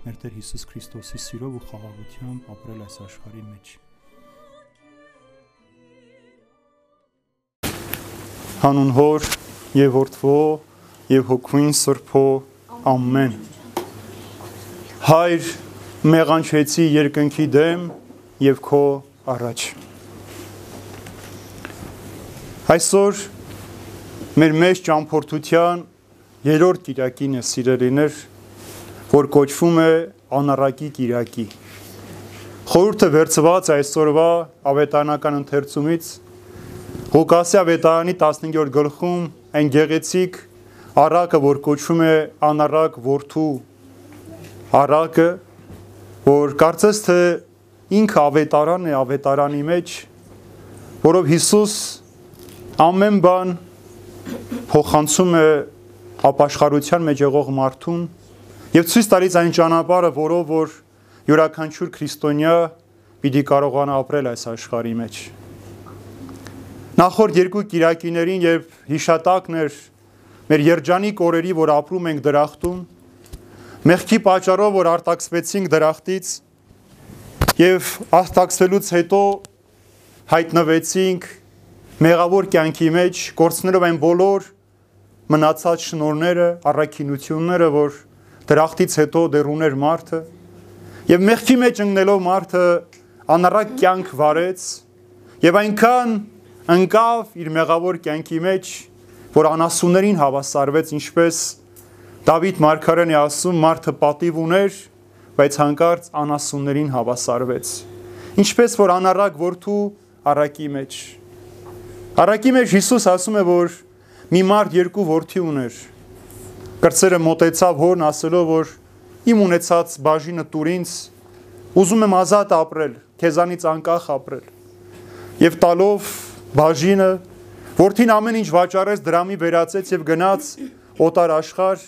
մեր Տեր Հիսուս Քրիստոսի սիրով ու խաղաղությամբ ապրել այս աշխարհի մեջ։ Հանուն Հոր եւ Որդվո եւ Հոգուին Սրբո ամեն։ Հայր մեղանչեցի երկնքի դեմ եւ քո առաջ։ Այսօր մեր մեջ ճամփորդության երրորդ Կիրակին է սիրելիներ, որ կոչվում է անառակի Կիրակի։ Խորհուրդը վերծված այսօրվա ավետարանական ընթերցումից Ղուկասի ավետարանի 15-րդ գլխում այն գեղեցիկ առակը, որ կոչվում է անառակ որդու առակը, որ կարծես թե ինքը ավետարան է ավետարանի մեջ, որով Հիսուս ամեն բան փոխանցում է ապաշխարության մեջ եղող մարդուն եւ ցույց տալիս այն ճանապարհը, որով որ յուրաքանչյուր քրիստոնյա պիտի կարողանա ապրել այս աշխարհի մեջ։ Նախորդ երկու Կիրակիներին եւ հիշատակներ մեր երջանիկ օրերի, որ ապրում ենք դրախտում, մեղքի պատճառով, որ արտաքսվեցինք դրախտից եւ արտաքսվելուց հետո հայտնվեցինք մեղավոր կյանքի մեջ կորցնելով այն բոլոր մնացած շնորները, առաքինությունները, որ դրախտից հետո դեռ ուներ մարդը, եւ մեղքի մեջ ընկնելով մարդը անառակ կյանք վարեց եւ այնքան ընկավ իր մեղավոր կյանքի մեջ, որ անասուններին հավասարվեց, ինչպես Դավիթ Մարգարեն է ասում, մարդը պատիվ ուներ, բայց հանկարծ անասուններին հավասարվեց։ Ինչպես որ անառակ որդու առակի մեջ Արակի մեջ Հիսուս ասում է, որ մի մարդ երկու որդի ուներ։ Կրծերը մոտեցավ հորն ասելով, որ իմ ունեցած բաժինը տուր ինձ, ուզում եմ ազատ ապրել, քեզանից անկախ ապրել։ Եվ տալով բաժինը որդին ամեն ինչ վաճառեց, դրամի վերածեց եւ գնաց օտար աշխարհ,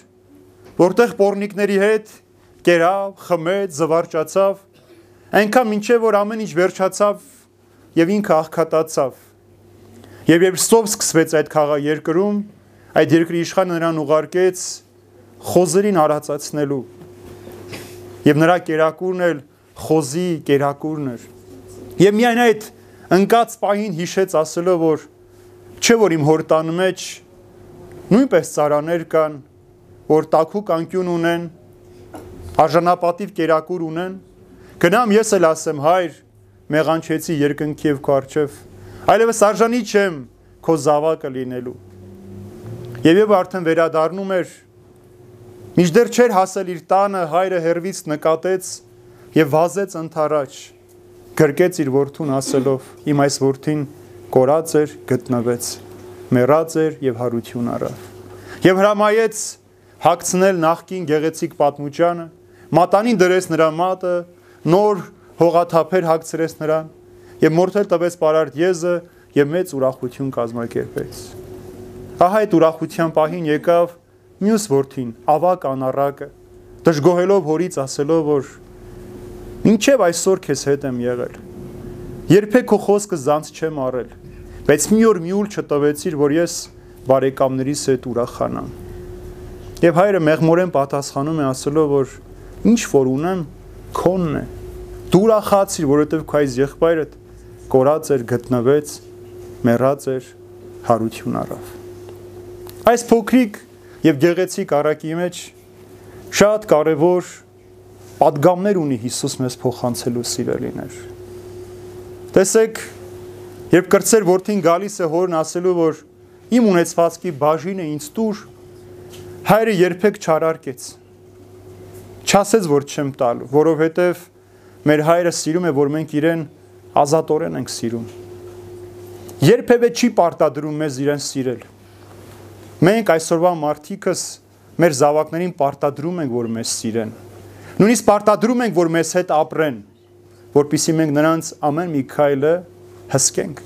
որտեղ պորնիկների հետ կերավ, խմեց, զվարճացավ, այնքան մինչև որ ամեն ինչ վերջացավ եւ ինքը աղքատացավ Եվ երբ ստով սկսվեց այդ խաղա երկրում, այդ երկրի իշխանը նրան ուղարկեց խոզերին արածացնելու։ Եվ նրա կերակուրն էլ խոզի կերակուրն էր։ Եվ միայն այդ ընկած պահին հիշեց ասելով, որ չէ որ իմ հորտան մեջ նույնպես ծարաներ կան, որ տակու կանկյուն ունեն, արժանապատիվ կերակուր ունեն, գնամ ես էլ ասեմ հայր, մեղանչեցի երկնքի եւ քո արչեւ այլևս արժանի չեմ քո զավակը լինելու։ Եվ եւ արդեն վերադառնում էր Միջդեռ չէր հասել իր տանը, հայրը հերվից նկատեց եւ վազեց ընթառաջ։ Գրկեց իր որդուն ասելով. Իմ այս որդին կորած էր, գտնվեց, մեռած էր եւ հարություն առավ։ Եվ հրամայեց հագցնել նախքին գեղեցիկ պատմուճանը, մատանին դրեց նրա մատը, նոր հողաթափեր հագցրեց նրան եւ մորթել տվեց պարարտ եզը եւ մեծ ուրախություն կազմակերպեց։ Ահա այդ ուրախության պահին եկավ մյուս որդին, ավակ անառակը, դժգոհելով հորից ասելով, որ ինչև այսօր քեզ հետ եմ եղել։ Երբեք քո խոսքը զանց չեմ առել, բայց մի օր մի ուլ չտվեցիր, որ ես բարեկամներիս հետ ուրախանամ։ Եվ հայրը մեղմորեն պատասխանում է ասելով, որ ինչ որ ունեմ, քոնն է։ Դու ուրախացիր, որովհետև քո այս եղբայրդ կորած էր, գտնվեց, մեռած էր, հարություն առավ։ Այս փոքրիկ եւ գեղեցիկ առակի մեջ շատ կարեւոր падգամներ ունի Հիսուս մեզ փոխանցելու սիրելիներ։ Տեսեք, երբ կրծեր որդին գալիս է հորն ասելու, որ իմ ունեցվածքի բաժինը ինձ տուր, հայրը երբեք չարարկեց։ Չասեց, որ չեմ տալու, որովհետև մեր հայրը սիրում է, որ մենք իրեն ազատորեն ենք սիրում։ Երբևէ չի պարտադրում մեզ իրեն սիրել Մենք այսօրվա մարդիկս մեր զավակներին պարտադրում ենք, որ մեզ սիրեն։ Նույնիսկ պարտադրում ենք, որ մեզ հետ ապրեն։ որpիսի մենք նրանց ամեն մի քայլը հսկենք։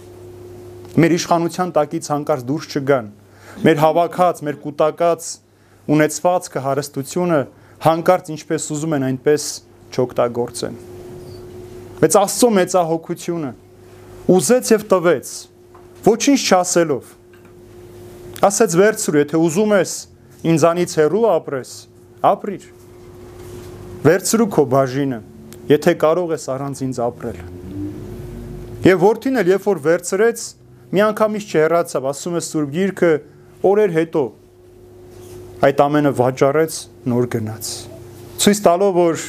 Մեր իշխանության տակից հանկարծ դուրս չգան։ Մեր հավաքած, մեր կൂട്ടակած ունեցվածքը հարստությունը հանկարծ ինչպես ուզում են այնպես չօգտագործեն։ Բայց Աստծո մեծահոգությունը ուզեց եւ տվեց ոչինչ չասելով ասեց վերցրու, եթե ուզում ես ինձանից հեռու ապրես, ապրիր։ Վերցրու քո բաժինը, եթե կարող ես առանց ինձ ապրել։ Եվ որդին էլ երբ որ վերցրեց, միանգամից չհեռացավ, ասում է Սուրբ Գիրքը, օրեր հետո այդ ամենը վաճառեց, նոր գնաց։ Ցույց տալով որ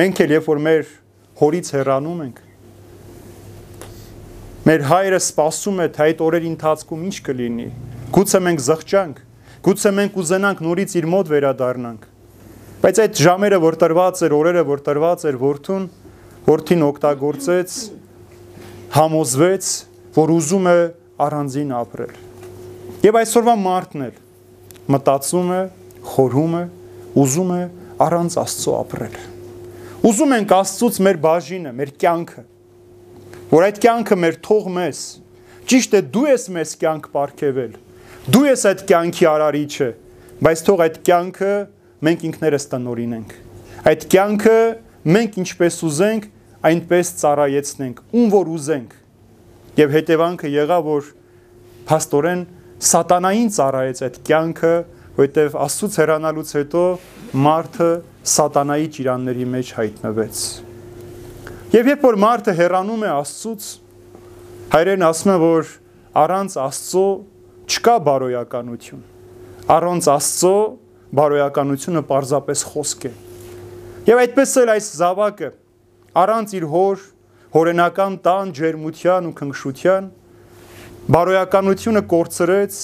մենք էլ երբ որ մեր հորից հեռանում ենք, մեր հայրը սпасում է, թե այդ օրերի ընթացքում ինչ կլինի, Գուցե մենք զղջանք, գուցե մենք ուզենանք նորից իր մոտ վերադառնանք։ Բայց այդ ժամերը, որ տրված էր, օրերը, որ տրված էր որդուն, որդին օգտագործեց, համոզվեց, որ ուզում է առանձին ապրել։ Եվ այսօրվա մարդն էլ մտածում է, խորհում է, ուզում է առանց Աստծո ապրել։ Ուզում ենք Աստծուց մեր բաժինը, մեր կյանքը, որ այդ կյանքը մեր թող մեզ։ Ճիշտ է, դու ես մեզ կյանք ապարգևել։ Դու ես այդ կյանքի արարիչը, բայց թող այդ կյանքը մենք ինքներս տնորինենք։ Այդ կյանքը մենք ինչպես ուզենք, այնպես ծառայեցնենք, ում որ ուզենք։ Եվ հետևանքը եղա, որ փաստորեն սատանային ծառայեց այդ կյանքը, որտեվ Աստծուց հեռանալուց հետո մարդը սատանայի ճիրանների մեջ հայտնվեց։ Եվ երբ որ մարդը հեռանում է Աստծուց, հայրեն ասում են, որ առանց Աստծո չկա բարոյականություն։ Առանց Աստծո բարոյականությունը պարզապես խոսք է։ Եվ այդպես էլ այս զավակը առանց իր հոր հորենական տան ջերմության ու քնքշության բարոյականությունը կորցրեց,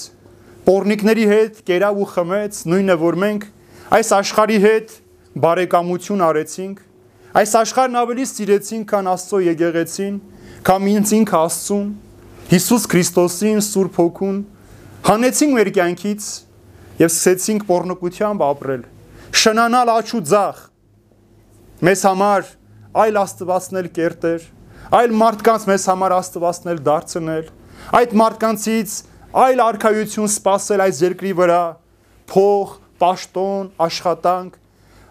Պորնիկների հետ կերավ ու խմեց, նույնը որ մենք այս աշխարհի հետ բարեկամություն արեցինք, այս աշխարհն ավելի սիրեցինք, քան Աստծո եկեղեցին, քան ինձ ինքը Աստծուն, Հիսուս Քրիստոսին, Սուրբ Հոգուն, Հանեցինք մեր կյանքից եւ սկսեցինք pornokությամբ ապրել։ Շնանալ աչու ձախ։ Մեզ համար այլ աստվածնել կերտեր, այլ մարդկանց մեզ համար աստվածնել դարձնել, այդ մարդկանցից այլ արքայություն սпасել այս երկրի վրա, փող, պաշտոն, աշխատանք,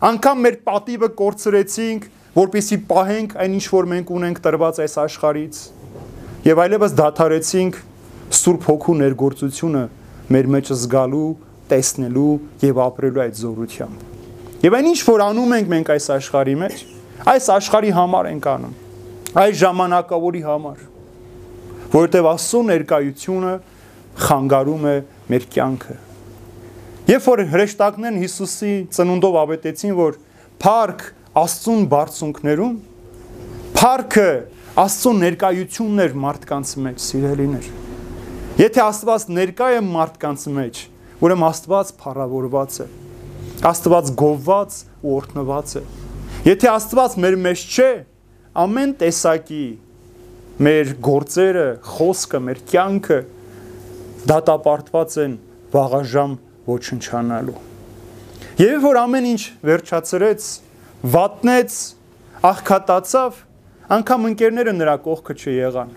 անկամ մեր պատիվը կորցրեցինք, որպիսի պահենք այն ինչ որ մենք ունենք տրված այս աշխարից։ Եվ այլևս դադարեցինք Սուրբ Հոգու ներգործությունը մեր մեջ զգալու, տեսնելու եւ ապրելու այդ զորությամբ։ Եվ այն ինչ որ անում ենք մենք այս աշխարհի մեջ, այս աշխարհի համար ենք անում։ Այս ժամանակավորի համար որովհետև Աստծո ներկայությունը խանգարում է մեր կյանքը։ Երբ որ հրեշտակներն Հիսուսի ծնունդով ավետեցին, որ Փարք Աստծուն բարձունքներում, Փարքը Աստծո ներկայությունն էր մարդկանց մեջ, սիրելիներ։ Եթե Աստված ներկա է մարդկանց մեջ, ուրեմն Աստված փառավորված է։ Աստված գովված ու օրհնված է։ Եթե Աստված մեր մեջ չէ, ամեն տեսակի մեր գործերը, խոսքը, մեր կյանքը դատապարտված են վաղաժամ ոչնչանալու։ Եվ որ ամեն ինչ վերջացրեց, վատնեց, աղքատացավ, անգամ ընկերները նրա կողքը չեղան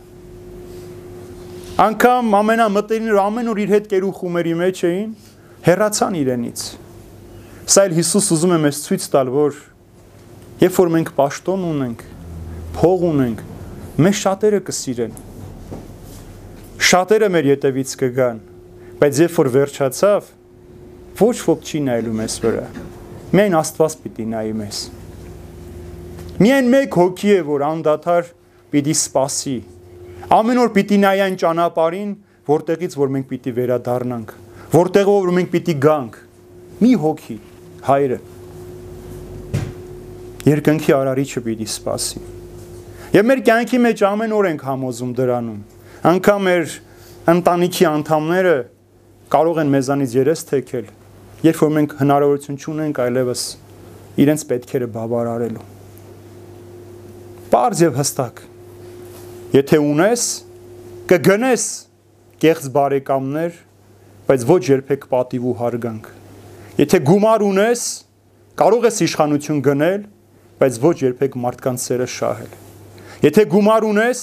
անգամ ամենամտերիմները ամենուր իր հետ կերուխումերի մեջ էին, հեռացան իրենից։ Սա էլ Հիսուս ուզում է մեզ ցույց տալ, որ երբ որ մենք աշտոն ունենք, փող ունենք, մեզ շատերը կսիրեն։ Շատերը մեր յետևից կգան, բայց երբ որ վերջացավ, ոչ ոք չի նայելու մեզ վրա։ Միայն Աստված պիտի նայի մեզ։ Միայն մեկ հոգի է, որ անդադար պիտի սпасի Ամեն օր պիտի նայի այն ճանապարհին, որտեղից որ մենք պիտի վերադառնանք, որտեղով որ մենք պիտի գանք։ Մի հոգի, հայրը։ Երկնքի արարիչը պիտի սпасի։ Եվ մեր կյանքի մեջ ամեն օր ենք համոզում դրանում։ Անկամ մեր ընտանիքի անդամները կարող են մեզանից երես թեքել, երբ որ մենք հնարավորություն չունենք այլևս իրենց պետքերը բավարարելու։ Պարզ եւ հստակ Եթե ունես, կգնես կեղծ բարեկամներ, բայց ոչ երբեք պատիվ ու հարգանք։ Եթե գումար ունես, կարող ես իշխանություն գնել, բայց ոչ երբեք մարդկանց սերը շահել։ Եթե գումար ունես,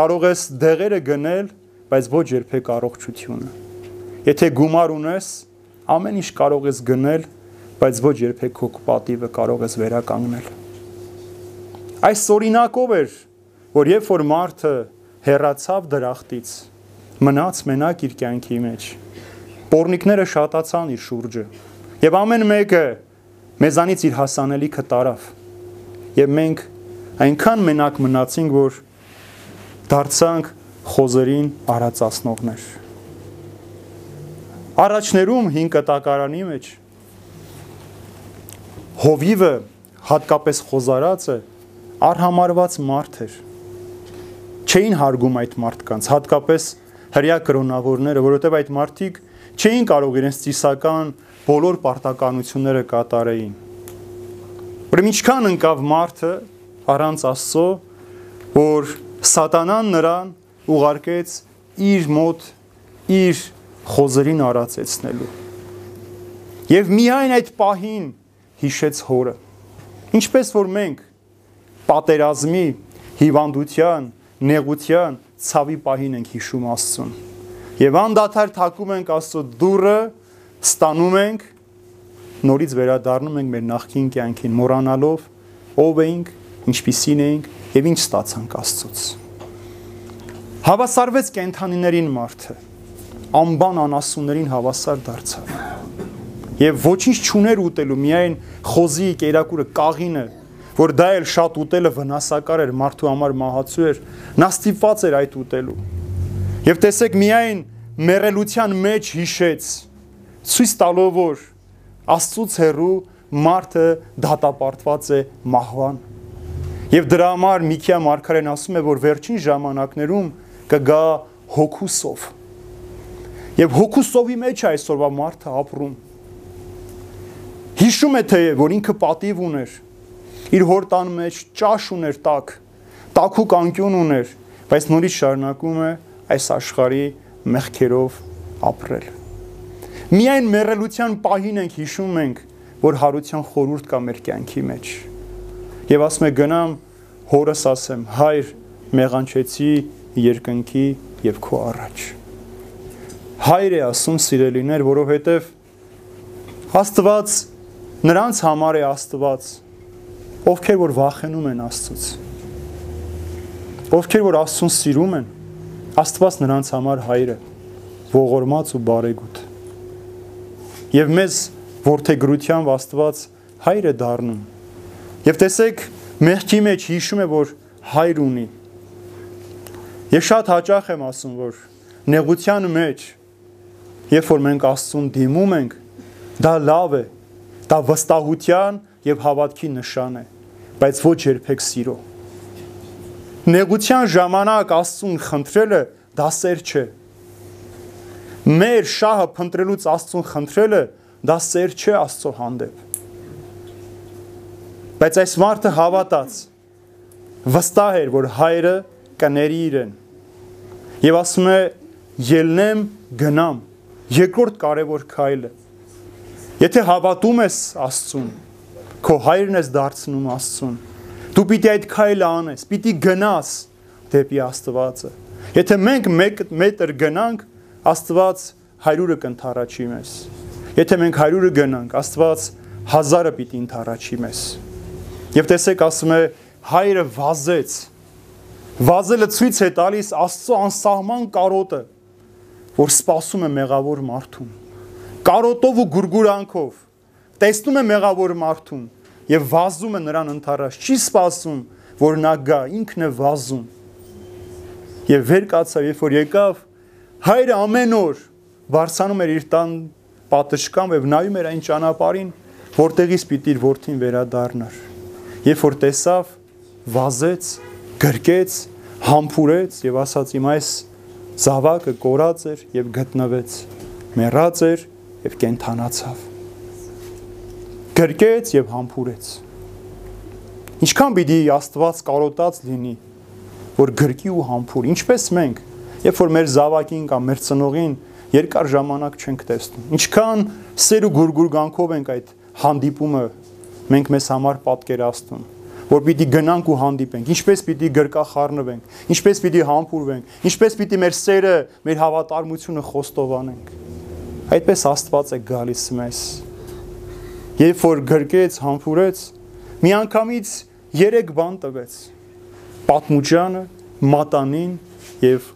կարող ես դեղերը գնել, բայց ոչ երբեք առողջությունը։ Եթե գումար ունես, ամեն ինչ կարող ես գնել, բայց ոչ երբեք քո պատիվը կարող ես վերականգնել։ Այս օրինակով էր, որ երբ որ մարդը հեռացավ դրախտից, մնաց մենակ իր կյանքի մեջ։ Պորնիկները շատացան իր շուրջը։ Եվ ամեն մեկը մեզանից իր հասանելիքը տարավ։ Եվ մենք այնքան մենակ մնացինք, որ դարձանք խոզերին արածացնողներ։ Առաջներում 5 կտակարանի մեջ հովիվը հատկապես խոզարածը արհամարված մարդ էր չէին հարգում այդ մարդկանց, հատկապես հрья կրոնավորները, որովհետև այդ մարդիկ չէին կարող իրենց ծիսական բոլոր պարտականությունները կատարեին։ Ուրեմն ինչքան ընկավ մարդը առանց Աստծո, որ սատանան նրան ուղարկեց իր մոտ իր խոզերին արածեցնելու։ Եվ միայն այդ պահին հիշեց հորը։ Ինչպես որ մենք պատերազմի, հիվանդության, նեղության, ցավի պահին ենք հիշում Աստծուն։ Եվ անդադար թակում ենք Աստծո դուրը, ստանում ենք, նորից վերադառնում ենք մեր նախկին կյանքին, մոռանալով ով էինք, ինչպիսին էինք եւ ինչ ստացանք Աստծոց։ Հավասարվեց կենթանիներին մարդը, անբան անասուններին հավասար դարձավ։ Եվ ոչինչ չուներ ուտելու, միայն խոզի կերակուրը, կաղինը, որ դա էլ շատ ուտելը վնասակար էր, մարդու համար մահացու էր, նա ստիպված էր այդ ուտելու։ Եվ տեսեք միայն մերելության մեջ հիշեց, ցույց տալով որ Աստծուց հեռու մարդը դատապարտված է մահվան։ Եվ դրա համար Միքիա Մարգարեն ասում է, որ վերջին ժամանակներում կգա հոգուսով։ Եվ հոգուսովի մեջ այսօրվա մարդը ապրում։ Հիշում է թե որ ինքը պատիվ ուներ։ Իր հոր տան մեջ ճաշ ուներ տակ, տաքուկ անկյուն ուներ, բայց նորից շարունակում է այս աշխարհի մեղքերով ապրել։ Միայն մեռելության պահին ենք հիշում ենք, որ հարության խորուրդ կա մեր կյանքի մեջ։ Եվ ասում է գնամ հորս ասեմ, հայր մեղանչեցի երկնքի եւ քո առաջ։ Հայր է ասում սիրելիներ, որովհետեւ Աստված նրանց համար է Աստված, ովքեր որ վախենում են Աստծուց, ովքեր որ Աստծուն սիրում են, Աստված նրանց համար հայր է, ողորմած ու բարեգութ։ Եվ մեզ որդեգրությամբ Աստված հայր է դառնում։ Եվ տեսեք, մեղքի մեջ հիշում է, որ հայր ունի։ Ես շատ հաճախ եմ ասում, որ նեղության մեջ, երբ որ մենք Աստծուն դիմում ենք, դա լավ է, դա վստահության եւ հավատքի նշան է բայց ոչ երբեք սիրո։ Նեղության ժամանակ Աստծուն խնդրելը դա սեր չէ։ Մեր շահը փնտրելուց Աստծուն խնդրելը դա սեր չէ Աստծո հանդեպ։ Բայց այս մարդը հավատաց, վստահ էր, որ հայրը կների իրեն։ Եվ ասում է, ելնեմ, գնամ։ Երկրորդ կարևոր քայլը։ Եթե հավատում ես Աստծուն, քո հայրն ես դարձնում Աստծուն։ Դու պիտի այդ քայլը անես, պիտի գնաս դեպի Աստվածը։ Եթե մենք 1 մետր գնանք, Աստված 100-ը կընթառաջի մեզ։ Եթե մենք 100-ը գնանք, Աստված 1000-ը պիտի ընթառաջի մեզ։ Եվ տեսեք, ասում է հայրը վազեց։ Վազելը ցույց է տալիս Աստծո անսահման կարոտը, որ սпасում է մեղավոր մարդուն։ Կարոտով ու գուրգուրանքով տեսնում է մեղավոր մարդուն եւ վազում է նրան ընթարած, չի սпасում, որ նա գա, ինքն է վազում։ Եվ վեր կացավ, երբ որ եկավ, հայրը ամեն օր բարձանում էր իր տան պատշգամբ եւ նայում էր այն ճանապարհին, որտեղից պիտի իր որդին վերադառնար։ Երբ որ տեսավ, վազեց, գրկեց, համբուրեց եւ ասաց իմ այս զավակը կորած էր եւ գտնվեց մեռած էր եւ կենթանացավ Գրկեց եւ համբուրեց։ Ինչքան պիտի Աստված կարոտած լինի, որ գրկի ու համբուր, ինչպես մենք, երբ որ մեր զավակին կամ մեր ծնողին երկար ժամանակ չենք տեսնում։ Ինչքան սեր ու գուրգուրգանքով ենք այդ հանդիպումը մենք մեզ համար պատկերացնում։ որ պիտի գնանք ու հանդիպենք, ինչպես պիտի գրկախառնվենք, ինչպես պիտի համբուրվենք, ինչպես պիտի մեր սերը, մեր հավատարմությունը խոստովանենք։ Այդպես Աստված է գալիս մեզ։ Երբ որ գրկեց, համբուրեց, միանգամից 3 բան տվեց. պատմուճանը, մատանին եւ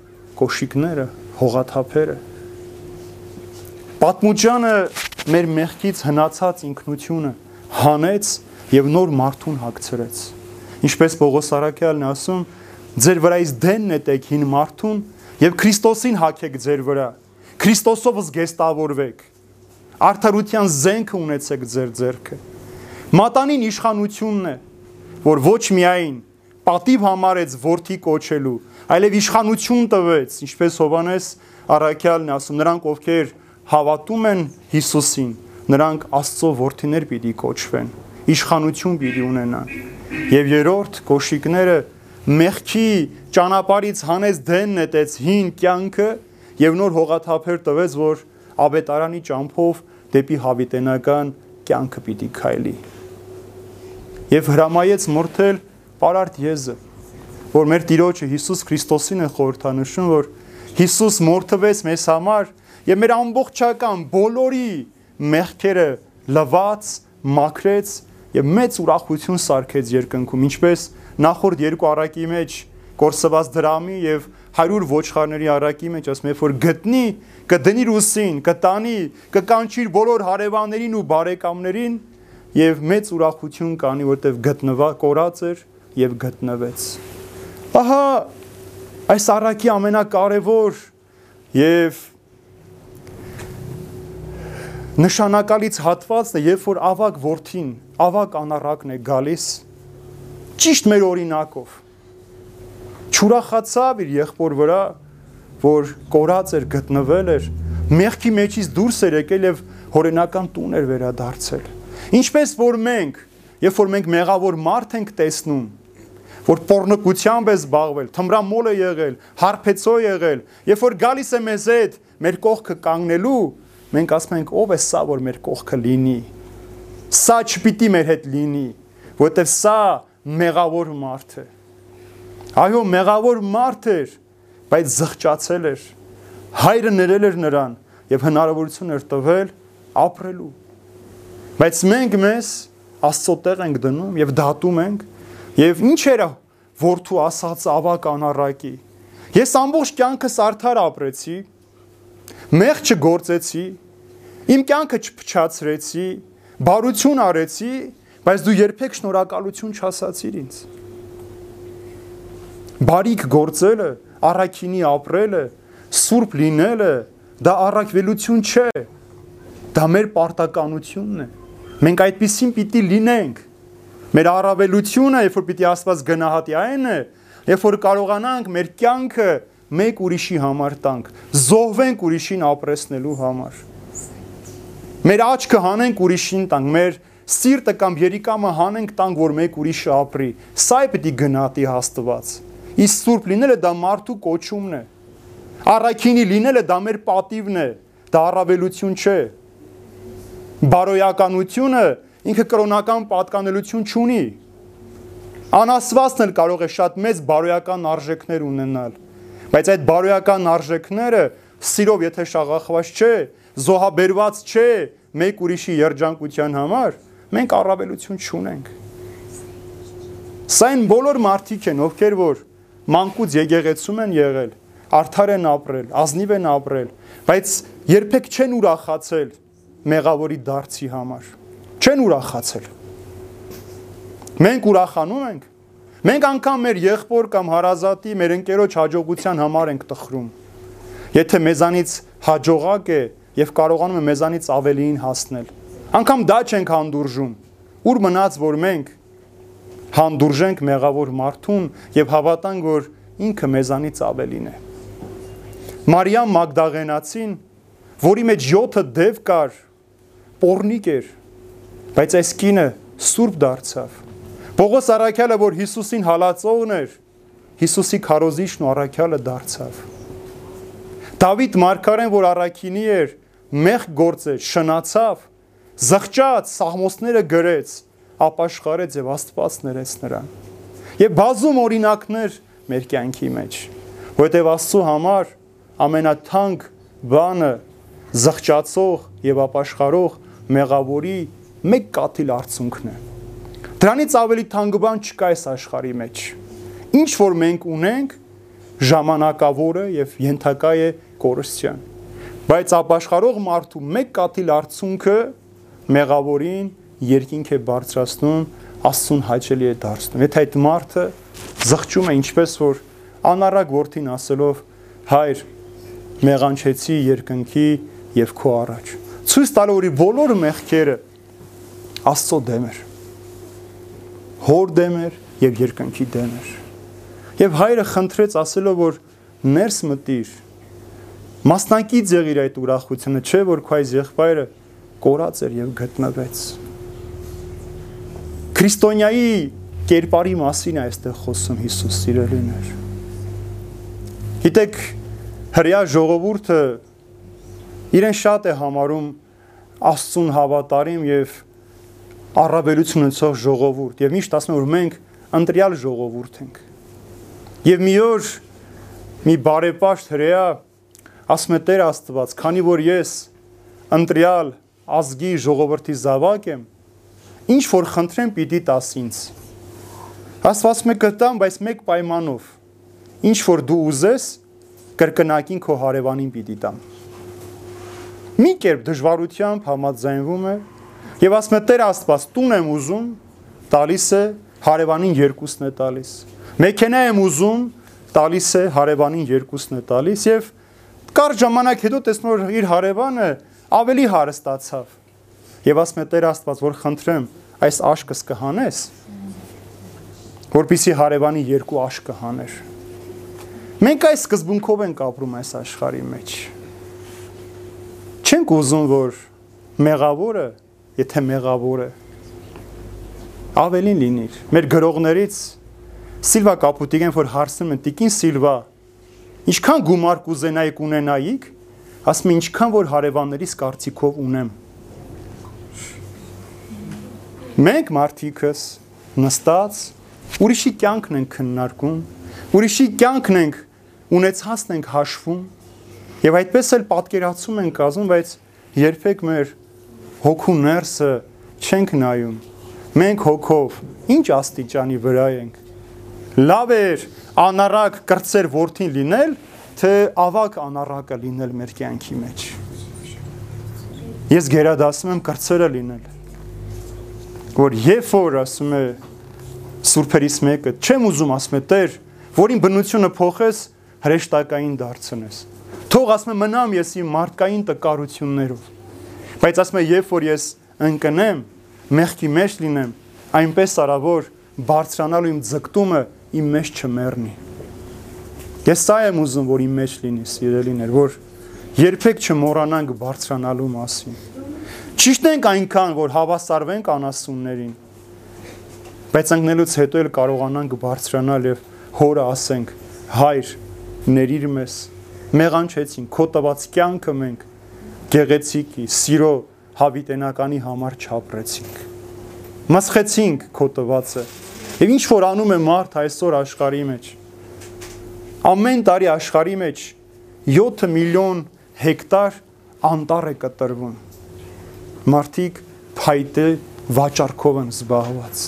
կոշիկները, հողաթափերը։ Պատմուճանը մեր մեղքից հնացած ինքնությունը հանեց եւ նոր մարդուն հագցրեց։ Ինչպես Պողոս Արաքյալն ասում, ձեր վրայից դեն նետեք հին մարդուն եւ Քրիստոսին հագեք ձեր վրա։ Քրիստոսով զգեստավորվեք արդարության զենքը ունեցեք ձեր ձեռքը։ Մատանին իշխանությունն է, որ ոչ միայն պատիվ համարեց որդի կոչելու, այլև իշխանություն տվեց, ինչպես Հովանես առաքյալն ասում, նրանք ովքեր հավատում են Հիսուսին, նրանք Աստծո որդիներ պիտի կոչվեն, իշխանություն պիտի ունենան։ Եվ երրորդ կոշիկները մեղքի ճանապարից հանես դեն նետեց հին կյանքը եւ նոր հողաթափեր տվեց, որ ավետարանի ճամփով դեպի հավիտենական կյանքը պիտի քայլի։ Եվ հրամայեց մորթել Պարարտ Եզը, որ մեր Տիրոջը Հիսուս Քրիստոսին է խորհրդանշում, որ Հիսուս մորթվեց մեզ համար եւ մեր ամբողջական բոլորի մեղքերը լվաց, մաքրեց եւ մեծ ուրախություն սարքեց երկնքում, ինչպես նախորդ երկու առակի մեջ կորսված դրամի եւ 100 ոչխարների առակի մեջ, ասում երբ որ գտնի, կդնի ռուսին, կտանի, կկանչիր բոլոր հարևաններին ու բարեկամներին եւ մեծ ուրախություն կանի, որտեվ գտնվա կորած էր եւ գտնվեց։ Ահա այս առակի ամենակարևոր եւ նշանակալից հատվածն է, երբ որ ավակ worth-ին, ավակ անառակն է գալիս ճիշտ մեր օրինակով Չուրախացավ իր եղբոր վրա, որ կորած էր գտնվել էր, մեղքի մեջից դուրս էր եկել եւ հորենական տուն էր վերադարձել։ Ինչպես որ մենք, երբ որ մենք մեղավոր մարդ ենք տեսնում, որ pornokությամբ է զբաղվել, թմրամոլ է եղել, հարբեցո եղել, երբ որ գալիս է մեզ հետ մեր կողքը կանգնելու, մենք ասում ենք ով է սա, որ մեր կողքը լինի։ Սա չպիտի մեր հետ լինի, որովհետև սա մեղավոր մարդ է։ Այո, մեղավոր մարդ էր, բայց զղջացել էր։ Հայրը ներել էր նրան եւ հնարավորություն էր տվել ապրելու։ Բայց մենք մեզ Աստծո տեղ ենք դնում եւ դատում ենք Եվ ինչ էր որդու ասած ավակ անառակի։ Ես ամբողջ կյանքս արդար ապրեցի, մեղ չգործեցի, իմ կյանքը չփչացրեցի, բարություն արեցի, բայց դու երբեք շնորհակալություն չասացիր ինձ։ Բարիք գործելը, առաքինի ապրելը, սուրբ լինելը, դա առաքվելություն չէ։ Դա մեր պարտականությունն է։ Մենք այդպեսին պիտի լինենք Մեր առավելությունը, երբ որ պիտի Աստված գնահատի այն է, երբ որ կարողանանք մեր կյանքը մեկ ուրիշի համար տանք, զոհվենք ուրիշին ապրեսնելու համար։ Մեր աչքը հանենք ուրիշին տանք, մեր սիրտը կամ երիկամը հանենք տանք, որ մեկ ուրիշը ապրի։ Սա է պիտի գնահատի Աստված։ Իսկ սուրբ լինելը դա մարդու կոչումն է։ Առաքինի լինելը դա մեր պատիվն է, դա առավելություն չէ։ Բարոյականությունը ինքը կրոնական պատկանելություն չունի։ Անասվածն էլ կարող է շատ մեծ բարոյական արժեքներ ունենալ, բայց այդ բարոյական արժեքները սիրով եթե շաղախված չէ, զոհաբերված չէ մեկ ուրիշի երջանկության համար, մենք առավելություն չունենք։ Սա այն բոլոր մարդիկ են, ովքեր որ մանկուց եկեղեցում են եղել, արդար են ապրել, ազնիվ են ապրել, բայց երբեք չեն ուրախացել մեղավորի դարձի համար չեն ուրախացել։ Մենք ուրախանում ենք։ Մենք անգամ մեր եղբոր կամ հարազատի, մեր ընկերոջ հաջողության համար ենք տխրում։ Եթե մեզանից հաջողակ է եւ կարողանում է մեզանից ավելիին հասնել, անգամ դա չենք հանդուրժում։ Ուր մնաց որ մենք հանդուրժենք մեղավոր մարդուն եւ հավատանք որ ինքը մեզանից ավելին է։ Մարիամ Մագդաղենացին, որի մեջ 7 դև կար, պորնիկ էր, Բայց այս կինը սուրբ դարձավ։ Պողոս Արաքյալը, որ Հիսուսին հալածողն էր, Հիսուսի քարոզիչն ու Արաքյալը դարձավ։ Դավիթ մարգարեն, որ Արաքինի էր, մեղ գործեց, շնացավ, զղջաց, սաղմոսները գրեց, ապաշխարեց եւ Աստված ներեց նրան։ Եվ բազում օրինակներ մեր կյանքի մեջ, որովհետեւ Աստծո համար ամենաթանկ բանը զղջացող եւ ապաշխարող մեղավորի մեկ կաթիլ արցունքն է։ Դրանից ավելի թանկ բան չկա այս աշխարհի մեջ։ Ինչ որ մենք ունենք, ժամանակավորը եւ ենթակա է կորստյան։ Բայց ապաշխարող մարդու մեկ կաթիլ արցունքը մեղավորին երկինք է բարձրացնում, Աստծուն հաճելի է դարձնում։ Եթե այդ մարդը զղջում է ինչպես որ անառակ որդին ասելով հայր մեղանչեցի երկնքի եւ քո առաջ ցույց տալու որ բոլոր մեղքերը Աստծո դեմ էր հոր դեմ էր եւ երկնքի դեմ էր եւ հայրը խնդրեց ասելով որ ներս մտիր մասնակից եղիր այդ ուրախությունը չէ որ քո այս եղբայրը կորած էր եւ գտնվեց քրիստոնյայի կերպարի մասին է այստեղ խոսում Հիսուս սիրելիներ։ Գիտեք, հрья ժողովուրդը իրեն շատ է համարում Աստծուն հավատարիմ եւ առավելություն ունեցող ժողովուրդ եւ միշտ ասում որ մենք ընտրյալ ժողովուրդ ենք։ Եվ մի օր մի բարեպաշտ հրեա ասում է Տեր Աստված, քանի որ ես ընտրյալ ազգի ժողովրդի զավակ եմ, ինչ որ խնդրեմ պիտի տաս ինձ Աստված մե կտամ բայց մեկ պայմանով. Ինչ որ դու ուզես կրկնակին քո հարևանին պիտի տամ մի կերպ դժվարությամբ համաձայնվում է եւ ասում է Տեր Աստված տուն եմ ուզում տալիս է հարևանին երկուսն է տալիս մեքենա եմ ուզում տալիս է հարևանին երկուսն է տալիս եւ կար ժամանակ հետո տեսնում որ իր հարևանը ավելի հարստացավ եւ ասում է Տեր Աստված որ խնդրեմ այս աշկս կհանես որpիսի հարևանի երկու աշկը հաներ մենք այս սկզբունքով ենք ապրում այս աշխարհի մեջ Չենք ուզում, որ մեղավորը, եթե մեղավոր է, ավելին լինիր։ Մեր գրողներից Սիլվա Կապուտիգեն, որ հարցնում են Տիկին Սիլվա, ինչքան գումար կուզենայիք ունենայիք, ասում եմ ինչքան որ հարևաններիս կարծիքով ունեմ։ Մենք մարդիկս նստած ուրիշի կյանքն ենք քննարկում, ուրիշի կյանքն ենք ունեցածն ենք հաշվում եւ այդպես էլ պատկերացում ենք ազում, բայց երբեք մեր հոգու ներսը չենք նայում։ Մենք հոգով ինչ աստիճանի վրա ենք։ Լավ էր անառակ կրծեր worth-ին լինել, թե ավակ անառակը լինել մեր կյանքի մեջ։ Ես գերադասում եմ կրծերը լինել Որ երբ որ ասում է սուրբերից մեկը, չեմ ուզում ասում է Տեր, որին բնությունը փոխես, հրեշտակային դարձնես Թող ասում եմ մնամ ես իմ մարդկային տկարություններով։ Բայց ասում եմ, երբ որ ես ընկնեմ, մեղքի մեջ լինեմ, այնպես արա որ բարձրանալու իմ ձգտումը իմ մեջ չմեռնի։ Ես սա եմ ուզում, որ իմ մեջ լինի, սիրելիներ, որ երբեք չմոռանանք բարձրանալու մասին։ Ճիշտ ենք այնքան, որ հավասարվենք անասուններին, բայց ընկնելուց հետո էլ կարողանանք բարձրանալ եւ հորը ասենք. հայր, ներիր մեզ մեղանչեցին, քո տված կյանքը մենք գեղեցիկի, սիրո հավիտենականի համար չապրեցինք։ Մսխեցինք քո տվածը։ Եվ ինչ որ անում է մարդ այսօր աշխարհի մեջ։ Ամեն տարի աշխարհի մեջ 7 միլիոն հեկտար անտառ է կտրվում։ Մարդիկ փայտե վաճառքով են զբաղված։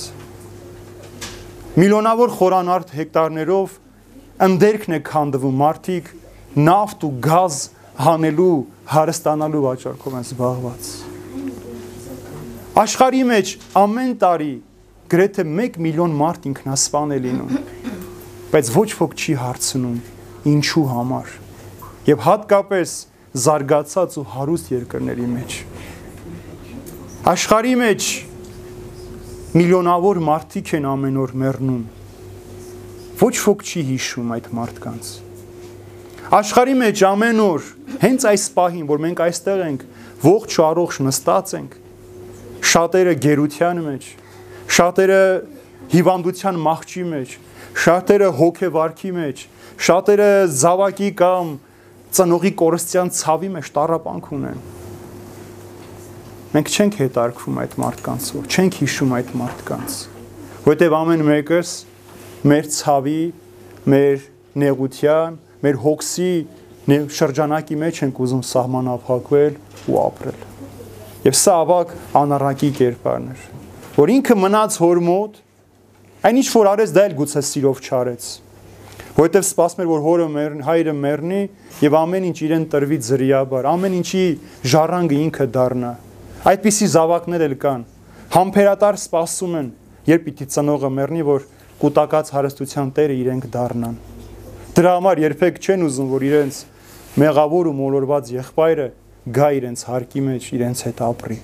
Միլիոնավոր խորանարդ հեկտարներով ընդերքն է քանդվում մարդիկ նավթ ու գազ հանելու, հարստանալու վաճառքով են զբաղված։ Աշխարհի մեջ ամեն տարի գրեթե 1 միլիոն մարդ ինքնասպան է լինում, բայց ոչ ոք չի հարցնում ինչու համար։ Եվ հատկապես զարգացած ու հարուստ երկրների մեջ։ Աշխարհի մեջ միլիոնավոր մարդիկ են ամեն օր մեռնում։ Ոչ ոք չի հիշում այդ մարդկանց։ Աշխարի մեջ ամեն օր հենց այս պահին, որ մենք այստեղ ենք, ողջ ու առողջ նստած ենք, շատերը գերության մեջ, շատերը հիվանդության մահճի մեջ, շատերը հոգեվարքի մեջ, շատերը զավակի կամ ծնողի կորստյան ցավի մեջ տարապանք ունեն։ մենք չենք հետարկվում այդ մարդկանցով, չենք հիշում այդ մարդկանց, որովհետև ամեն մեկս մեր ցավի, մեր նեղության, մեր հոգսի շրջանակի մեջ ենք ուզում սահմանափակվել ու ապրել։ Եվ սա ավակ անառակի կերպարն էր, որ ինքը մնաց հոր մոտ, այն ինչ որ արեց դա էլ գուցե սիրով չարեց։ Որովհետև սպասում էր որ հորը մեր հայրը մեռնի եւ ամեն ինչ իրեն տրվի զրիաբար, ամեն ինչի ժառանգը ինքը դառնա։ Այդպիսի զավակներ էլ կան։ Համբերատար սպասում են, երբ պիտի ծնողը մեռնի, որ կൂട്ടակած հարստության տերը իրենք դառնան։ Դրա համար երբեք չեն ուզում, որ իրենց մեղավոր ու մոլորված եղբայրը գա իրենց հարկի մեջ իրենց հետ ապրի։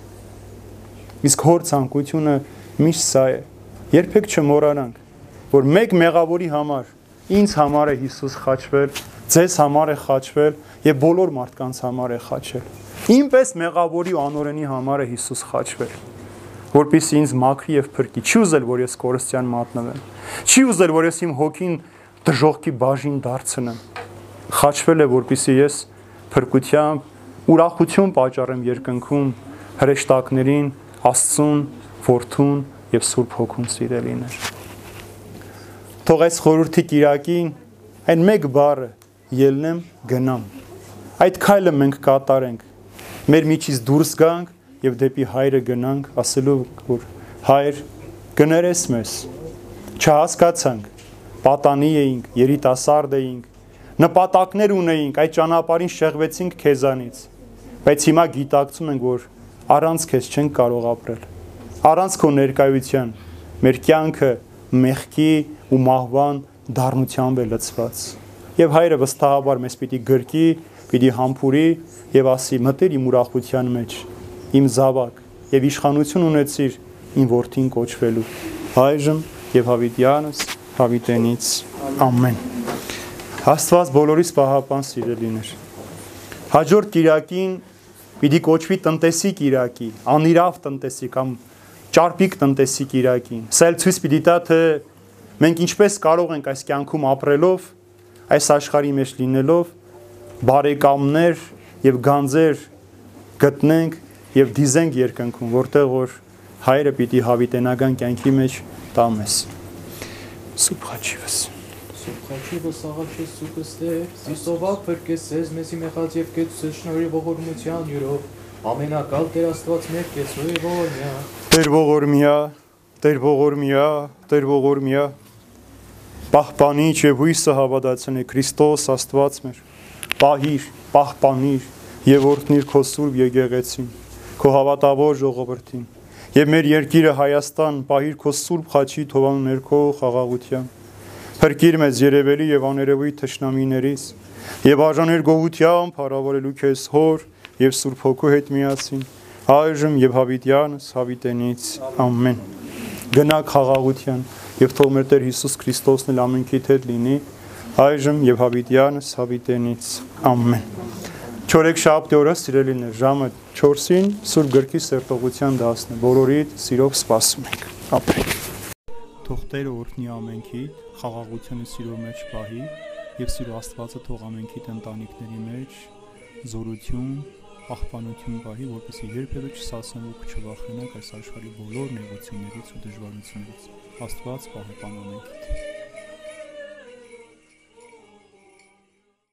Իսկ հոր ցանկությունը միշտ սա է։ Երբեք չմոռանանք, որ մեկ մեղավորի համար ինձ համար է Հիսուս խաչվել, ձեզ համար է խաչվել եւ բոլոր մարդկանց համար է խաչել։ Ինպես մեղավորի ու անօրենի համար է Հիսուս խաչվել որpիսի ինձ մաքրի եւ փրկի։ Չի ուզել, որ ես կորստյան մատնվեմ։ Չի ուզել, որ ես իմ հոգին դժողքի բաժին դարձնեմ խաչվել է, որpիսի ես փրկությամբ ուրախություն պատճառեմ երկնքում հրեշտակներին, Աստծուն, Որդուն եւ Սուրբ Հոգուն սիրելիներ։ Թող այս խորհրդի Կիրակին այն մեկ բառը ելնեմ գնամ։ Այդ քայլը մենք կատարենք։ Մեր միջից դուրս գանք եւ դեպի հայրը գնանք, ասելով որ հայր գներես մեզ։ Չհասկացանք, պատանի էինք, երիտասարդ էինք, նպատակներ ունեինք, այդ ճանապարհին շեղվեցինք քեզանից։ Բայց հիմա գիտակցում ենք, որ առանց քեզ չենք կարող ապրել։ Առանց քո ներկայության մեր կյանքը մեղքի ու մահվան դառնությամբ է լցված։ Եվ հայրը վստահաբար մեզ պիտի գրկի, պիտի համբուրի եւ ասի՝ մտեր իմ ուրախության մեջ, իմ զավակ, եւ իշխանություն ունեցիր իմ որդին կոչվելու։ Այժմ եւ հավիտյանս հավիտենից ամեն Աստված բոլորիս պահապան սիրելիներ։ Հաջորդ Կիրակին պիտի կոչվի տնտեսիկ Կիրակի, անիրավ տնտեսիկ կամ ճարպիկ տնտեսիկ Կիրակին։ Սա էլ ցույց պիտի տա թե մենք ինչպես կարող ենք այս կյանքում ապրելով, այս աշխարհի մեջ լինելով բարեկամներ եւ գանձեր գտնենք եւ դիզենք երկնքում, որտեղ որ հայրը պիտի հավիտենական կյանքի մեջ տա մեզ։ Սուբխաչիվս Խաչիվը սաղաչես սուկստե, զիսովակ փրկեսես մեզի մեխած եւ կեցուս շնորհի ողորմության յուրով ամենակալ Տեր Աստված մեր կեցույ ողորմյա Տեր ողորմյա Տեր ողորմյա Տեր ողորմյա Պահպանիչ եւ հույսը հավատացնի Քրիստոս Աստված մեր պահիր պահպանիր եւ օրհնիր քո սուրբ եկեղեցին քո հավատավոր ժողովրդին եւ մեր երկիրը Հայաստան պահիր քո սուրբ խաչի թողան ներքո խաղաղության Փրկիր մեզ երևելի եւ աներևույթ թշնամիներից եւ արժաներ գողությամբ հարավարելու քեզ հոր եւ Սուրբ Հոգու հետ միասին այժմ եւ հավիտյանս հավիտենից ամեն գնա խաղաղության եւ թող մեր Տեր Հիսուս Քրիստոսն էլ ամենքիդ հետ լինի այժմ եւ հավիտյանս հավիտենից ամեն Չորեք շաբթի օրը սիրելիներ ժամը 4-ին Սուրբ Գրքի սերտողության դասն է բոլորիդ սիրով սպասում ենք ապրենք Թող Տերը օրհնի ամենքիդ, խաղաղությունը սիրո մեջ պահի եւ սիրո Աստվածը թող ամենքիդ ընտանիքների մեջ զորություն, աղբանություն պահի, որպեսզի երբևէ չսասեն ու չվախենաք այս աշխարհի բոլոր նեղություններից ու դժվարություններից։ Աստված պահապան ամենքիդ։